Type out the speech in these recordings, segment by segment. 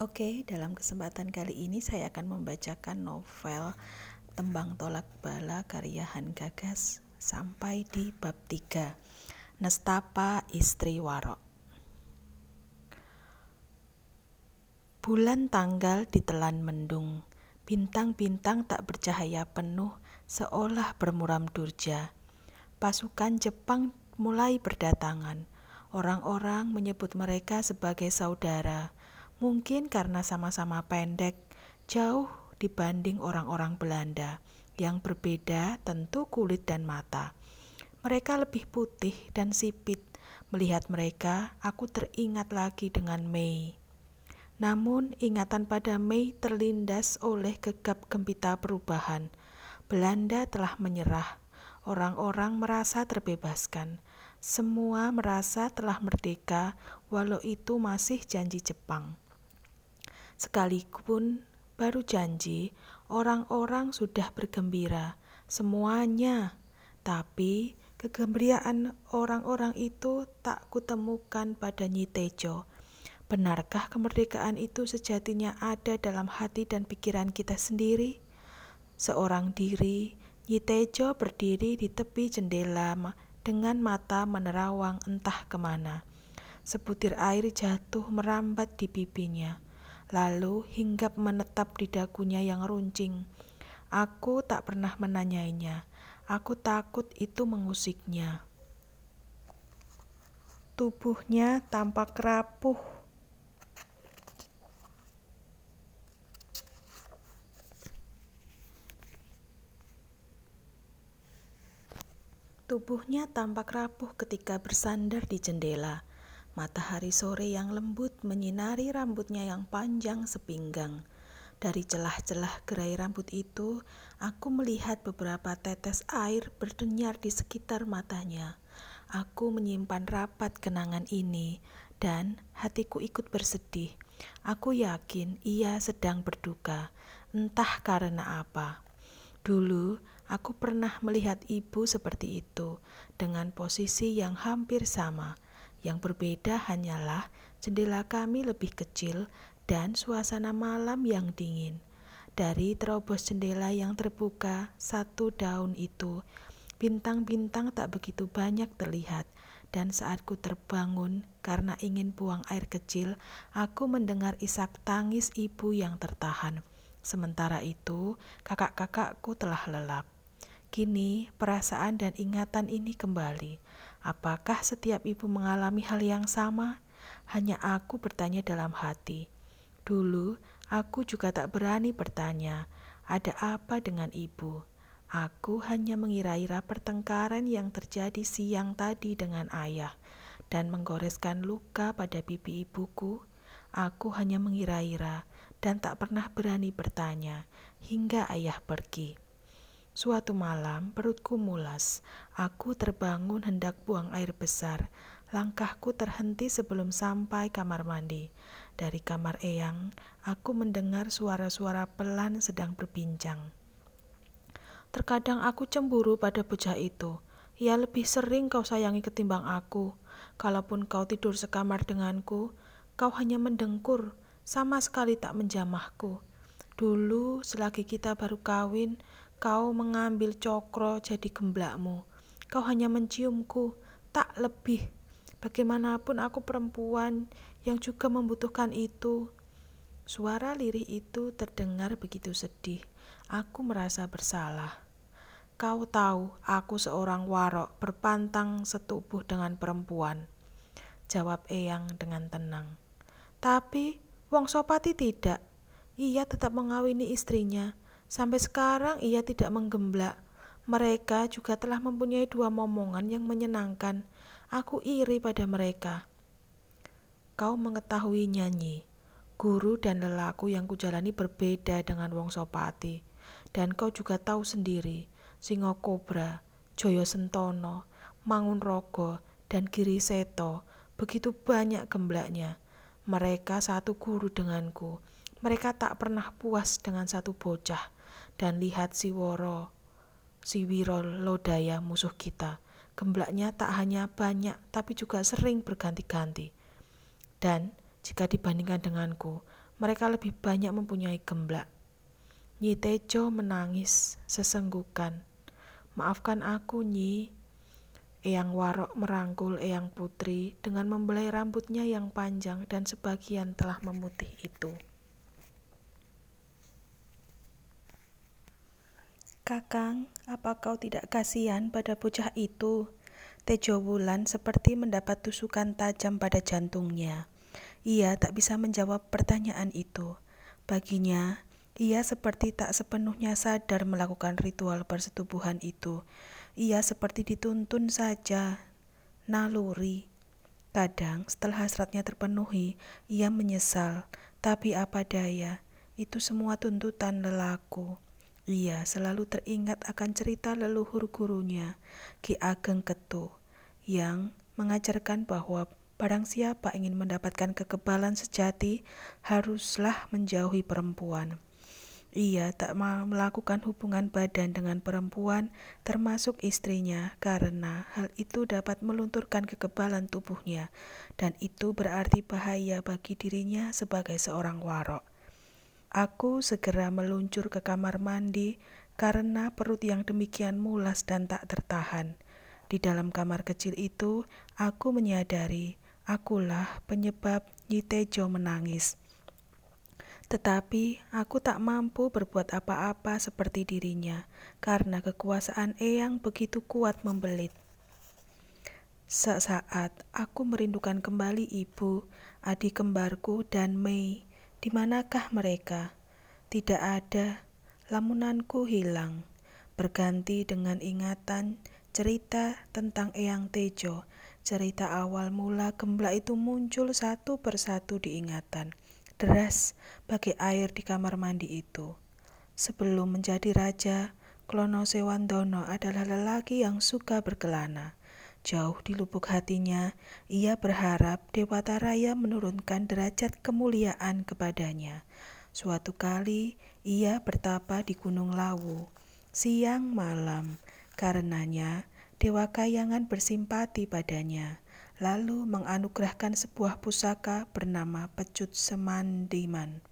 Oke, dalam kesempatan kali ini saya akan membacakan novel Tembang Tolak Bala karya Han Gagas sampai di bab 3. Nestapa Istri Warok. Bulan tanggal ditelan mendung, bintang-bintang tak bercahaya penuh seolah bermuram durja. Pasukan Jepang mulai berdatangan. Orang-orang menyebut mereka sebagai saudara Mungkin karena sama-sama pendek, jauh dibanding orang-orang Belanda yang berbeda tentu kulit dan mata. Mereka lebih putih dan sipit. Melihat mereka, aku teringat lagi dengan Mei. Namun, ingatan pada Mei terlindas oleh gegap gempita perubahan. Belanda telah menyerah. Orang-orang merasa terbebaskan. Semua merasa telah merdeka, walau itu masih janji Jepang. Sekalipun baru janji, orang-orang sudah bergembira, semuanya. Tapi kegembiraan orang-orang itu tak kutemukan pada Nyi Tejo. Benarkah kemerdekaan itu sejatinya ada dalam hati dan pikiran kita sendiri? Seorang diri, Nyi Tejo berdiri di tepi jendela dengan mata menerawang entah ke mana. Sebutir air jatuh merambat di pipinya lalu hinggap menetap di dagunya yang runcing. Aku tak pernah menanyainya. Aku takut itu mengusiknya. Tubuhnya tampak rapuh. Tubuhnya tampak rapuh ketika bersandar di jendela. Matahari sore yang lembut menyinari rambutnya yang panjang sepinggang. Dari celah-celah gerai rambut itu, aku melihat beberapa tetes air berdenyar di sekitar matanya. Aku menyimpan rapat kenangan ini, dan hatiku ikut bersedih. Aku yakin ia sedang berduka, entah karena apa. Dulu aku pernah melihat ibu seperti itu, dengan posisi yang hampir sama yang berbeda hanyalah jendela kami lebih kecil dan suasana malam yang dingin. Dari terobos jendela yang terbuka satu daun itu, bintang-bintang tak begitu banyak terlihat, dan saat ku terbangun karena ingin buang air kecil, aku mendengar isak tangis ibu yang tertahan. Sementara itu, kakak-kakakku telah lelap. Kini, perasaan dan ingatan ini kembali. Apakah setiap ibu mengalami hal yang sama? Hanya aku bertanya dalam hati. Dulu aku juga tak berani bertanya, ada apa dengan ibu? Aku hanya mengira-ira pertengkaran yang terjadi siang tadi dengan ayah dan menggoreskan luka pada pipi ibuku. Aku hanya mengira-ira dan tak pernah berani bertanya hingga ayah pergi. Suatu malam perutku mulas. Aku terbangun hendak buang air besar. Langkahku terhenti sebelum sampai kamar mandi. Dari kamar Eyang, aku mendengar suara-suara pelan sedang berbincang. Terkadang aku cemburu pada bocah itu. Ia lebih sering kau sayangi ketimbang aku. Kalaupun kau tidur sekamar denganku, kau hanya mendengkur, sama sekali tak menjamahku. Dulu, selagi kita baru kawin, Kau mengambil cokro jadi gemblakmu. Kau hanya menciumku, tak lebih. Bagaimanapun aku perempuan yang juga membutuhkan itu. Suara lirih itu terdengar begitu sedih. Aku merasa bersalah. Kau tahu, aku seorang warok berpantang setubuh dengan perempuan. Jawab Eyang dengan tenang. Tapi Wong Sopati tidak. Ia tetap mengawini istrinya Sampai sekarang ia tidak menggemblak. Mereka juga telah mempunyai dua momongan yang menyenangkan. Aku iri pada mereka. Kau mengetahui nyanyi. Guru dan lelaku yang kujalani berbeda dengan Wong Sopati. Dan kau juga tahu sendiri, Singo Kobra, Joyo Sentono, Mangun Rogo, dan Giri Seto begitu banyak gemblaknya. Mereka satu guru denganku. Mereka tak pernah puas dengan satu bocah dan lihat si Woro, si Wiro Lodaya musuh kita. Gemblaknya tak hanya banyak, tapi juga sering berganti-ganti. Dan jika dibandingkan denganku, mereka lebih banyak mempunyai gemblak. Nyi Tejo menangis sesenggukan. Maafkan aku, Nyi. Eyang Warok merangkul Eyang Putri dengan membelai rambutnya yang panjang dan sebagian telah memutih itu. Kakang, apa kau tidak kasihan pada bocah itu? Tejo Wulan seperti mendapat tusukan tajam pada jantungnya. Ia tak bisa menjawab pertanyaan itu. Baginya, ia seperti tak sepenuhnya sadar melakukan ritual persetubuhan itu. Ia seperti dituntun saja, naluri. Kadang setelah hasratnya terpenuhi, ia menyesal, tapi apa daya, itu semua tuntutan lelaku. Ia selalu teringat akan cerita leluhur gurunya, Ki Ageng Ketu, yang mengajarkan bahwa barang siapa ingin mendapatkan kekebalan sejati, haruslah menjauhi perempuan. Ia tak mau melakukan hubungan badan dengan perempuan, termasuk istrinya, karena hal itu dapat melunturkan kekebalan tubuhnya, dan itu berarti bahaya bagi dirinya sebagai seorang warok. Aku segera meluncur ke kamar mandi karena perut yang demikian mulas dan tak tertahan. Di dalam kamar kecil itu, aku menyadari akulah penyebab Yitejo menangis. Tetapi aku tak mampu berbuat apa-apa seperti dirinya karena kekuasaan Eyang begitu kuat membelit. Sesaat aku merindukan kembali ibu, adik kembarku, dan Mei. Di manakah mereka? Tidak ada. Lamunanku hilang, berganti dengan ingatan cerita tentang Eyang Tejo. Cerita awal mula gemblak itu muncul satu persatu di ingatan, deras bagi air di kamar mandi itu. Sebelum menjadi raja, Klono Sewandono adalah lelaki yang suka berkelana. Jauh di lubuk hatinya, ia berharap Dewata Raya menurunkan derajat kemuliaan kepadanya. Suatu kali, ia bertapa di Gunung Lawu, siang malam. Karenanya, Dewa Kayangan bersimpati padanya, lalu menganugerahkan sebuah pusaka bernama Pecut Semandiman.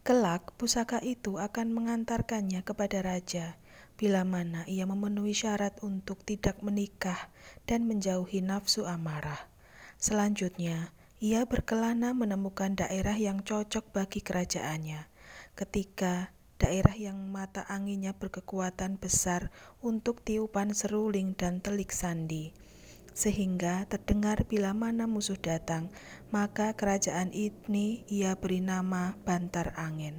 Kelak, pusaka itu akan mengantarkannya kepada raja bila mana ia memenuhi syarat untuk tidak menikah dan menjauhi nafsu amarah. Selanjutnya, ia berkelana menemukan daerah yang cocok bagi kerajaannya. Ketika daerah yang mata anginnya berkekuatan besar untuk tiupan seruling dan telik sandi, sehingga terdengar bila mana musuh datang, maka kerajaan ini ia beri nama Bantar Angin.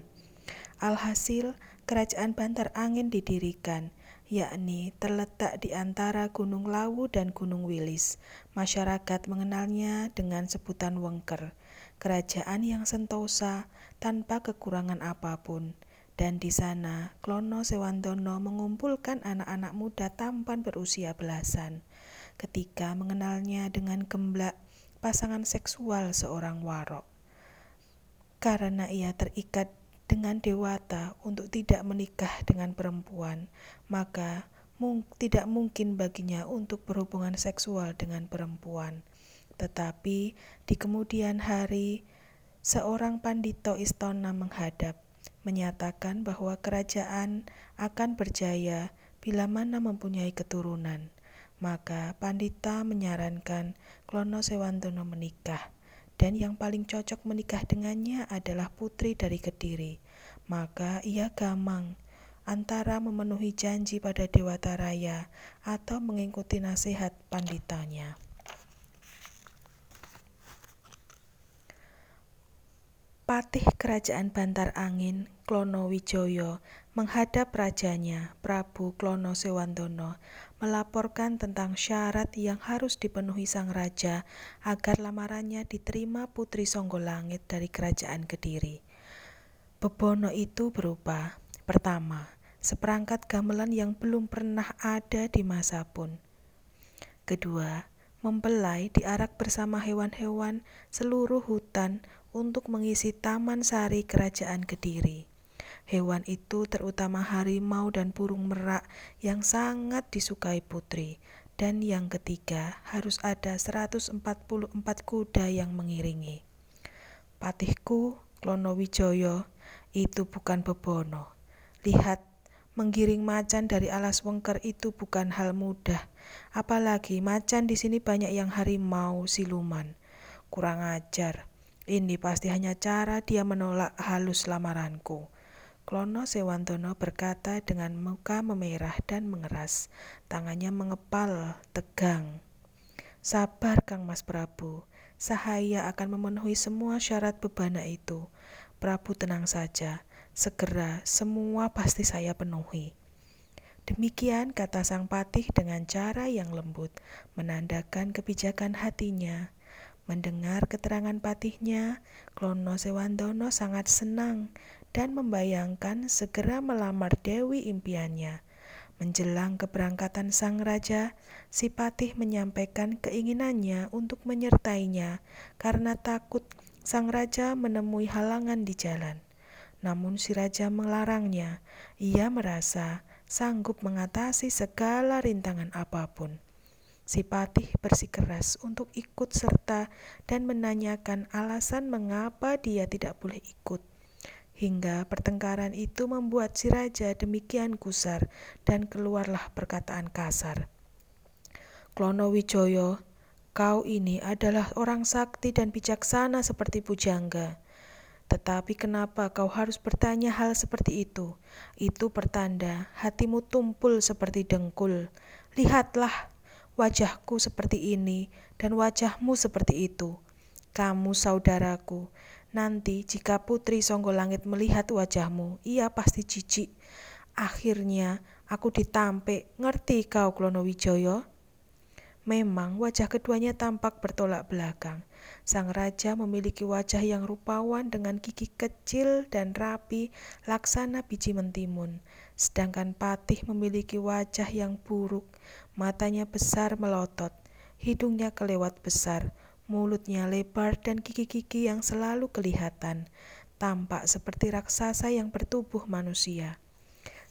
Alhasil, kerajaan Bantar Angin didirikan, yakni terletak di antara Gunung Lawu dan Gunung Wilis. Masyarakat mengenalnya dengan sebutan Wengker, kerajaan yang sentosa tanpa kekurangan apa pun. Dan di sana, Klono Sewandono mengumpulkan anak-anak muda tampan berusia belasan. Ketika mengenalnya dengan gemblak pasangan seksual seorang warok. Karena ia terikat dengan dewata untuk tidak menikah dengan perempuan, maka mung tidak mungkin baginya untuk berhubungan seksual dengan perempuan. Tetapi di kemudian hari, seorang pandito istana menghadap, menyatakan bahwa kerajaan akan berjaya bila mana mempunyai keturunan. Maka pandita menyarankan Klono Sewantono menikah dan yang paling cocok menikah dengannya adalah putri dari Kediri. Maka ia gamang antara memenuhi janji pada Dewata Raya atau mengikuti nasihat panditanya. Patih Kerajaan Bantar Angin, Klono Wijoyo, menghadap rajanya, Prabu Klono Sewandono, melaporkan tentang syarat yang harus dipenuhi sang raja agar lamarannya diterima Putri Songgolangit dari kerajaan Kediri. Bebono itu berupa pertama, seperangkat gamelan yang belum pernah ada di masa pun. Kedua, mempelai diarak bersama hewan-hewan seluruh hutan untuk mengisi taman sari kerajaan Kediri. Hewan itu terutama harimau dan burung merak yang sangat disukai putri. Dan yang ketiga, harus ada 144 kuda yang mengiringi. Patihku, Klono Wijaya, itu bukan bebono. Lihat, menggiring macan dari alas wengker itu bukan hal mudah. Apalagi macan di sini banyak yang harimau siluman. Kurang ajar. Ini pasti hanya cara dia menolak halus lamaranku. Klono Sewantono berkata dengan muka memerah dan mengeras. Tangannya mengepal, tegang. Sabar Kang Mas Prabu. Sahaya akan memenuhi semua syarat bebana itu. Prabu tenang saja, segera semua pasti saya penuhi. Demikian kata sang patih dengan cara yang lembut, menandakan kebijakan hatinya. Mendengar keterangan patihnya, Klono Sewandono sangat senang dan membayangkan segera melamar Dewi impiannya. Menjelang keberangkatan sang raja, si patih menyampaikan keinginannya untuk menyertainya karena takut sang raja menemui halangan di jalan. Namun si raja melarangnya. Ia merasa sanggup mengatasi segala rintangan apa pun. Si patih bersikeras untuk ikut serta dan menanyakan alasan mengapa dia tidak boleh ikut. Hingga pertengkaran itu membuat si raja demikian gusar dan keluarlah perkataan kasar. Klono Wijoyo, kau ini adalah orang sakti dan bijaksana seperti Pujangga. Tetapi kenapa kau harus bertanya hal seperti itu? Itu pertanda hatimu tumpul seperti dengkul. Lihatlah, wajahku seperti ini dan wajahmu seperti itu. Kamu saudaraku, Nanti jika putri Songgo Langit melihat wajahmu, ia pasti jijik. Akhirnya aku ditampik, ngerti kau Klono Wijoyo? Memang wajah keduanya tampak bertolak belakang. Sang raja memiliki wajah yang rupawan dengan gigi kecil dan rapi laksana biji mentimun. Sedangkan Patih memiliki wajah yang buruk, matanya besar melotot, hidungnya kelewat besar, Mulutnya lebar dan gigi-gigi yang selalu kelihatan, tampak seperti raksasa yang bertubuh manusia.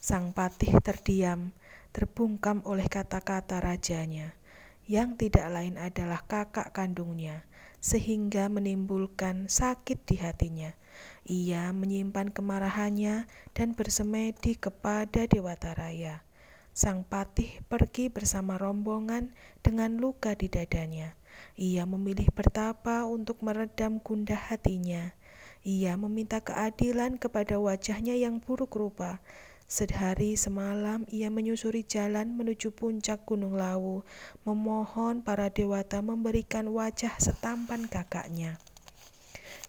Sang patih terdiam, terbungkam oleh kata-kata rajanya, yang tidak lain adalah kakak kandungnya, sehingga menimbulkan sakit di hatinya. Ia menyimpan kemarahannya dan bersemedi kepada Dewata Raya. Sang patih pergi bersama rombongan dengan luka di dadanya. Ia memilih bertapa untuk meredam gundah hatinya. Ia meminta keadilan kepada wajahnya yang buruk rupa. Sehari semalam ia menyusuri jalan menuju puncak Gunung Lawu, memohon para dewata memberikan wajah setampan kakaknya.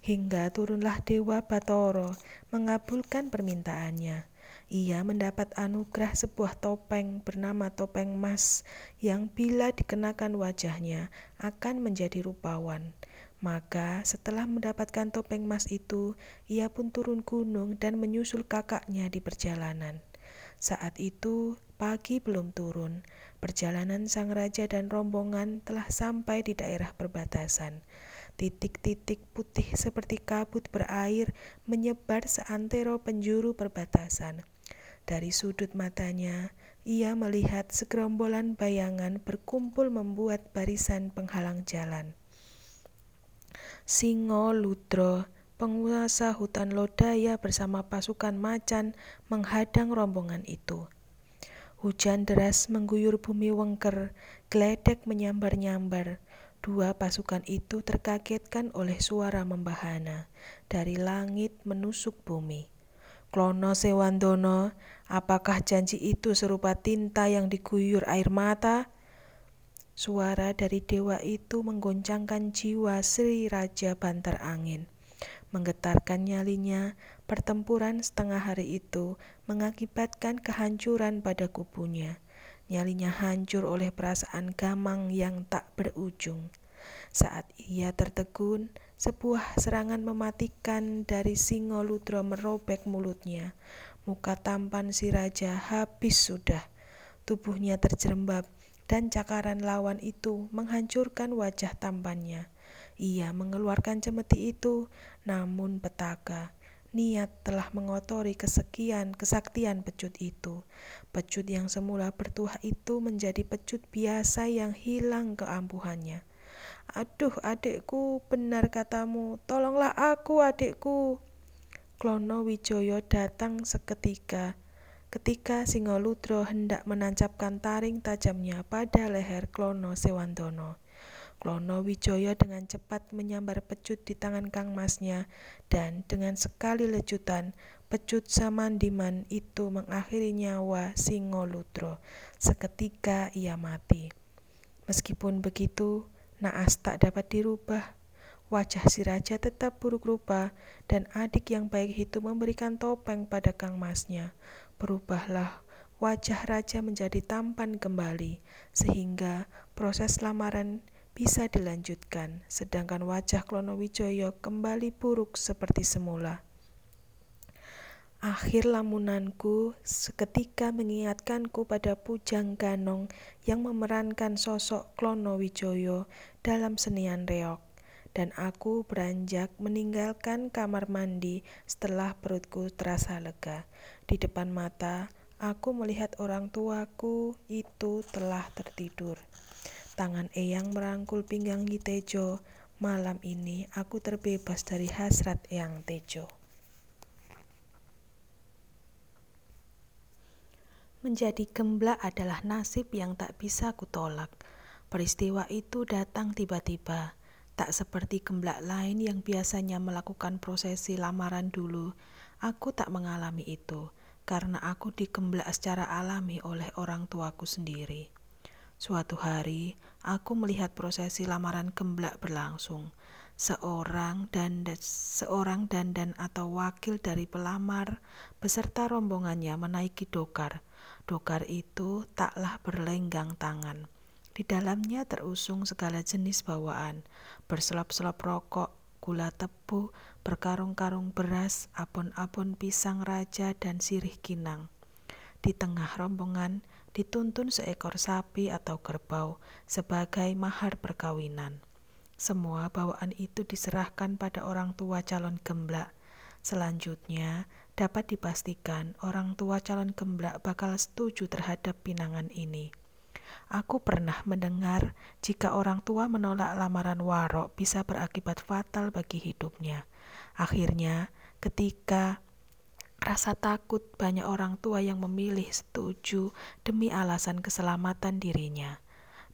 Hingga turunlah Dewa Batoro mengabulkan permintaannya ia mendapat anugerah sebuah topeng bernama topeng emas yang bila dikenakan wajahnya akan menjadi rupawan. Maka setelah mendapatkan topeng emas itu, ia pun turun gunung dan menyusul kakaknya di perjalanan. Saat itu, pagi belum turun. Perjalanan sang raja dan rombongan telah sampai di daerah perbatasan. Titik-titik putih seperti kabut berair menyebar seantero penjuru perbatasan. Dari sudut matanya, ia melihat segerombolan bayangan berkumpul membuat barisan penghalang jalan. Singo Ludro, penguasa hutan Lodaya bersama pasukan macan menghadang rombongan itu. Hujan deras mengguyur bumi wengker, geledek menyambar-nyambar. Dua pasukan itu terkagetkan oleh suara membahana dari langit menusuk bumi. Klono Sewandono, apakah janji itu serupa tinta yang diguyur air mata? Suara dari dewa itu menggoncangkan jiwa Sri Raja Bantar Angin. Menggetarkan nyalinya, pertempuran setengah hari itu mengakibatkan kehancuran pada kubunya. Nyalinya hancur oleh perasaan gamang yang tak berujung. Saat ia tertegun, sebuah serangan mematikan dari Singo Ludro merobek mulutnya. Muka tampan si raja habis sudah. Tubuhnya terjerembab dan cakaran lawan itu menghancurkan wajah tampannya. Ia mengeluarkan cemeti itu, namun petaka. Niat telah mengotori kesekian kesaktian pecut itu. Pecut yang semula bertuah itu menjadi pecut biasa yang hilang keampuhannya. Aduh, adikku, benar katamu. Tolonglah aku, adikku. Klono Wijaya datang seketika. Ketika Singoludro hendak menancapkan taring tajamnya pada leher Klono Sewandono. Klono Wijaya dengan cepat menyambar pecut di tangan Kang Masnya dan dengan sekali lecutan pecut Samandiman itu mengakhiri nyawa Singoludro. Seketika ia mati. Meskipun begitu, naas tak dapat dirubah. Wajah si raja tetap buruk rupa, dan adik yang baik itu memberikan topeng pada Kang Masnya. Berubahlah wajah raja menjadi tampan kembali, sehingga proses lamaran bisa dilanjutkan, sedangkan wajah Klonowijoyo kembali buruk seperti semula. Akhir lamunanku seketika mengingatkanku pada Pujang Ganong yang memerankan sosok Klonowijoyo dalam senian reok dan aku beranjak meninggalkan kamar mandi setelah perutku terasa lega. Di depan mata, aku melihat orang tuaku itu telah tertidur. Tangan Eyang merangkul pinggang Tejo. Malam ini aku terbebas dari hasrat Eyang Tejo. Menjadi gemblak adalah nasib yang tak bisa kutolak. Peristiwa itu datang tiba-tiba Tak seperti gemblak lain yang biasanya melakukan prosesi lamaran dulu, aku tak mengalami itu karena aku digemblak secara alami oleh orang tuaku sendiri. Suatu hari, aku melihat prosesi lamaran gemblak berlangsung. Seorang dan seorang dandan atau wakil dari pelamar beserta rombongannya menaiki dokar. Dokar itu taklah berlenggang tangan di dalamnya terusung segala jenis bawaan, berselop-selop rokok, gula tebu, berkarung-karung beras, abon-abon pisang raja, dan sirih kinang. Di tengah rombongan dituntun seekor sapi atau kerbau sebagai mahar perkawinan. Semua bawaan itu diserahkan pada orang tua calon gemblak. Selanjutnya, dapat dipastikan orang tua calon gemblak bakal setuju terhadap pinangan ini. Aku pernah mendengar jika orang tua menolak lamaran Warok bisa berakibat fatal bagi hidupnya. Akhirnya, ketika rasa takut banyak orang tua yang memilih setuju demi alasan keselamatan dirinya.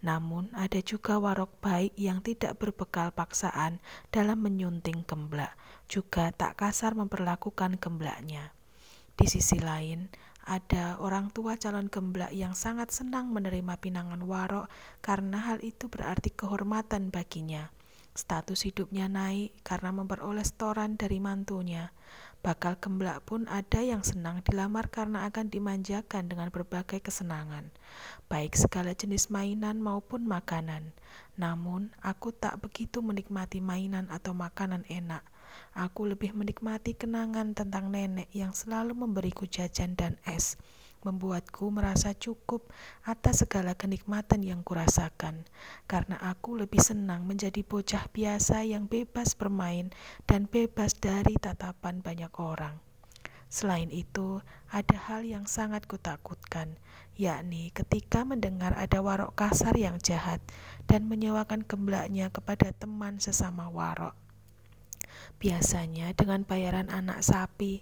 Namun, ada juga warok baik yang tidak berbekal paksaan dalam menyunting gemblak, juga tak kasar memperlakukan gemblaknya. Di sisi lain, ada orang tua calon gemblak yang sangat senang menerima pinangan warok karena hal itu berarti kehormatan baginya. Status hidupnya naik karena memperoleh setoran dari mantunya. Bakal gemblak pun ada yang senang dilamar karena akan dimanjakan dengan berbagai kesenangan, baik segala jenis mainan maupun makanan. Namun, aku tak begitu menikmati mainan atau makanan enak. Aku lebih menikmati kenangan tentang nenek yang selalu memberiku jajan dan es, membuatku merasa cukup atas segala kenikmatan yang kurasakan, karena aku lebih senang menjadi bocah biasa yang bebas bermain dan bebas dari tatapan banyak orang. Selain itu, ada hal yang sangat kutakutkan, yakni ketika mendengar ada warok kasar yang jahat dan menyewakan gemblaknya kepada teman sesama warok. Biasanya dengan bayaran anak sapi,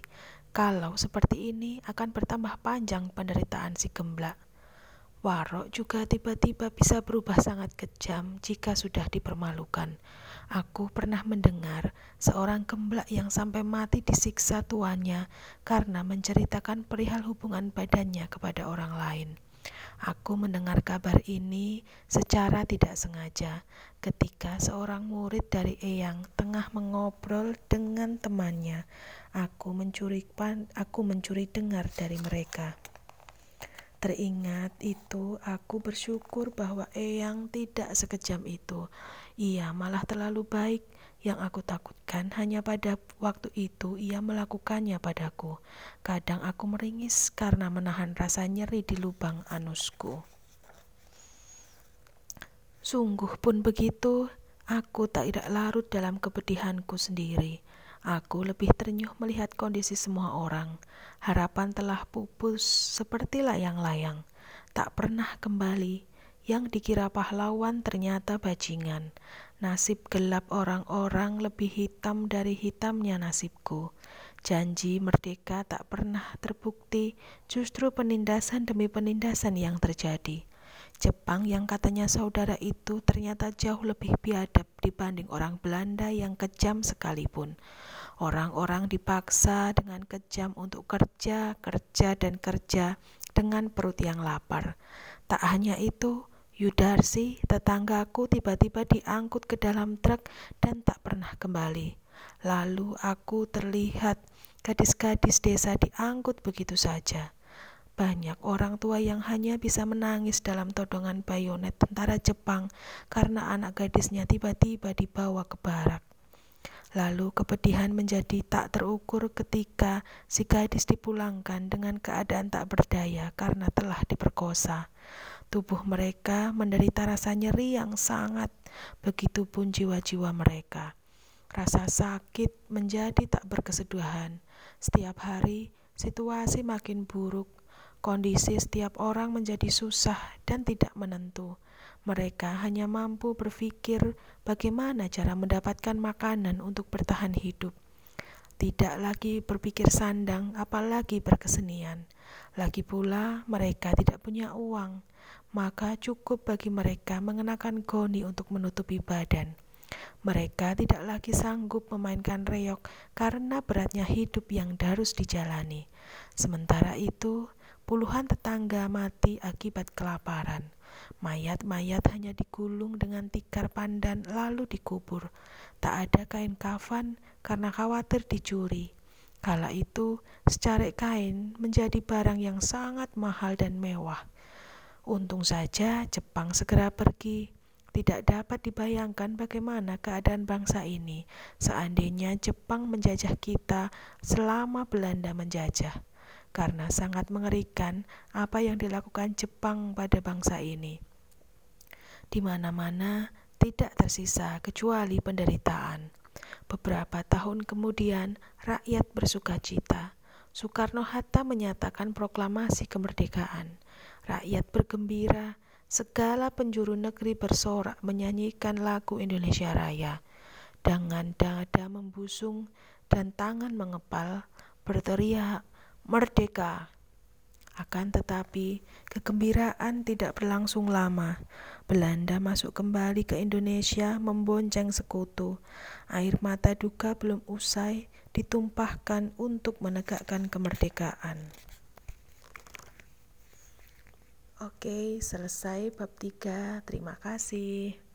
kalau seperti ini akan bertambah panjang penderitaan si gemblak. Warok juga tiba-tiba bisa berubah sangat kejam jika sudah dipermalukan. Aku pernah mendengar seorang gemblak yang sampai mati disiksa tuannya karena menceritakan perihal hubungan badannya kepada orang lain. Aku mendengar kabar ini secara tidak sengaja ketika seorang murid dari Eyang tengah mengobrol dengan temannya. Aku mencuri aku mencuri dengar dari mereka. Teringat itu, aku bersyukur bahwa Eyang tidak sekejam itu. Ia malah terlalu baik. Yang aku takutkan hanya pada waktu itu ia melakukannya padaku. Kadang aku meringis karena menahan rasa nyeri di lubang anusku. Sungguh pun begitu, aku tak tidak larut dalam kepedihanku sendiri. Aku lebih ternyuh melihat kondisi semua orang. Harapan telah pupus seperti layang-layang, tak pernah kembali. yang dikira pahlawan ternyata bajingan. Nasib gelap orang-orang lebih hitam dari hitamnya nasibku. Janji merdeka tak pernah terbukti, justru penindasan demi penindasan yang terjadi. Jepang yang katanya saudara itu ternyata jauh lebih biadab dibanding orang Belanda yang kejam sekalipun. Orang-orang dipaksa dengan kejam untuk kerja, kerja, dan kerja dengan perut yang lapar. Tak hanya itu, Yudarsi, tetanggaku tiba-tiba diangkut ke dalam truk dan tak pernah kembali. Lalu aku terlihat gadis-gadis desa diangkut begitu saja. Banyak orang tua yang hanya bisa menangis dalam todongan bayonet tentara Jepang karena anak gadisnya tiba-tiba dibawa ke barak. Lalu kepedihan menjadi tak terukur ketika si gadis dipulangkan dengan keadaan tak berdaya karena telah diperkosa. Tubuh mereka menderita rasa nyeri yang sangat, begitupun jiwa-jiwa mereka. Rasa sakit menjadi tak berkesudahan. Setiap hari, situasi makin buruk. Kondisi setiap orang menjadi susah dan tidak menentu. Mereka hanya mampu berpikir bagaimana cara mendapatkan makanan untuk bertahan hidup. Tidak lagi berpikir sandang, apalagi berkesenian. Lagi pula, mereka tidak punya uang maka cukup bagi mereka mengenakan goni untuk menutupi badan. Mereka tidak lagi sanggup memainkan reok karena beratnya hidup yang harus dijalani. Sementara itu, puluhan tetangga mati akibat kelaparan. Mayat-mayat hanya digulung dengan tikar pandan lalu dikubur. Tak ada kain kafan karena khawatir dicuri. Kala itu, secarik kain menjadi barang yang sangat mahal dan mewah. Untung saja Jepang segera pergi. Tidak dapat dibayangkan bagaimana keadaan bangsa ini seandainya Jepang menjajah kita selama Belanda menjajah. Karena sangat mengerikan apa yang dilakukan Jepang pada bangsa ini. Di mana-mana tidak tersisa kecuali penderitaan. Beberapa tahun kemudian, rakyat bersuka cita. Soekarno-Hatta menyatakan proklamasi kemerdekaan. Rakyat bergembira, segala penjuru negeri bersorak menyanyikan lagu Indonesia Raya. Dengan dada membusung dan tangan mengepal, berteriak, Merdeka! Akan tetapi, kegembiraan tidak berlangsung lama. Belanda masuk kembali ke Indonesia membonceng sekutu. Air mata duka belum usai ditumpahkan untuk menegakkan kemerdekaan. Oke, selesai bab 3. Terima kasih.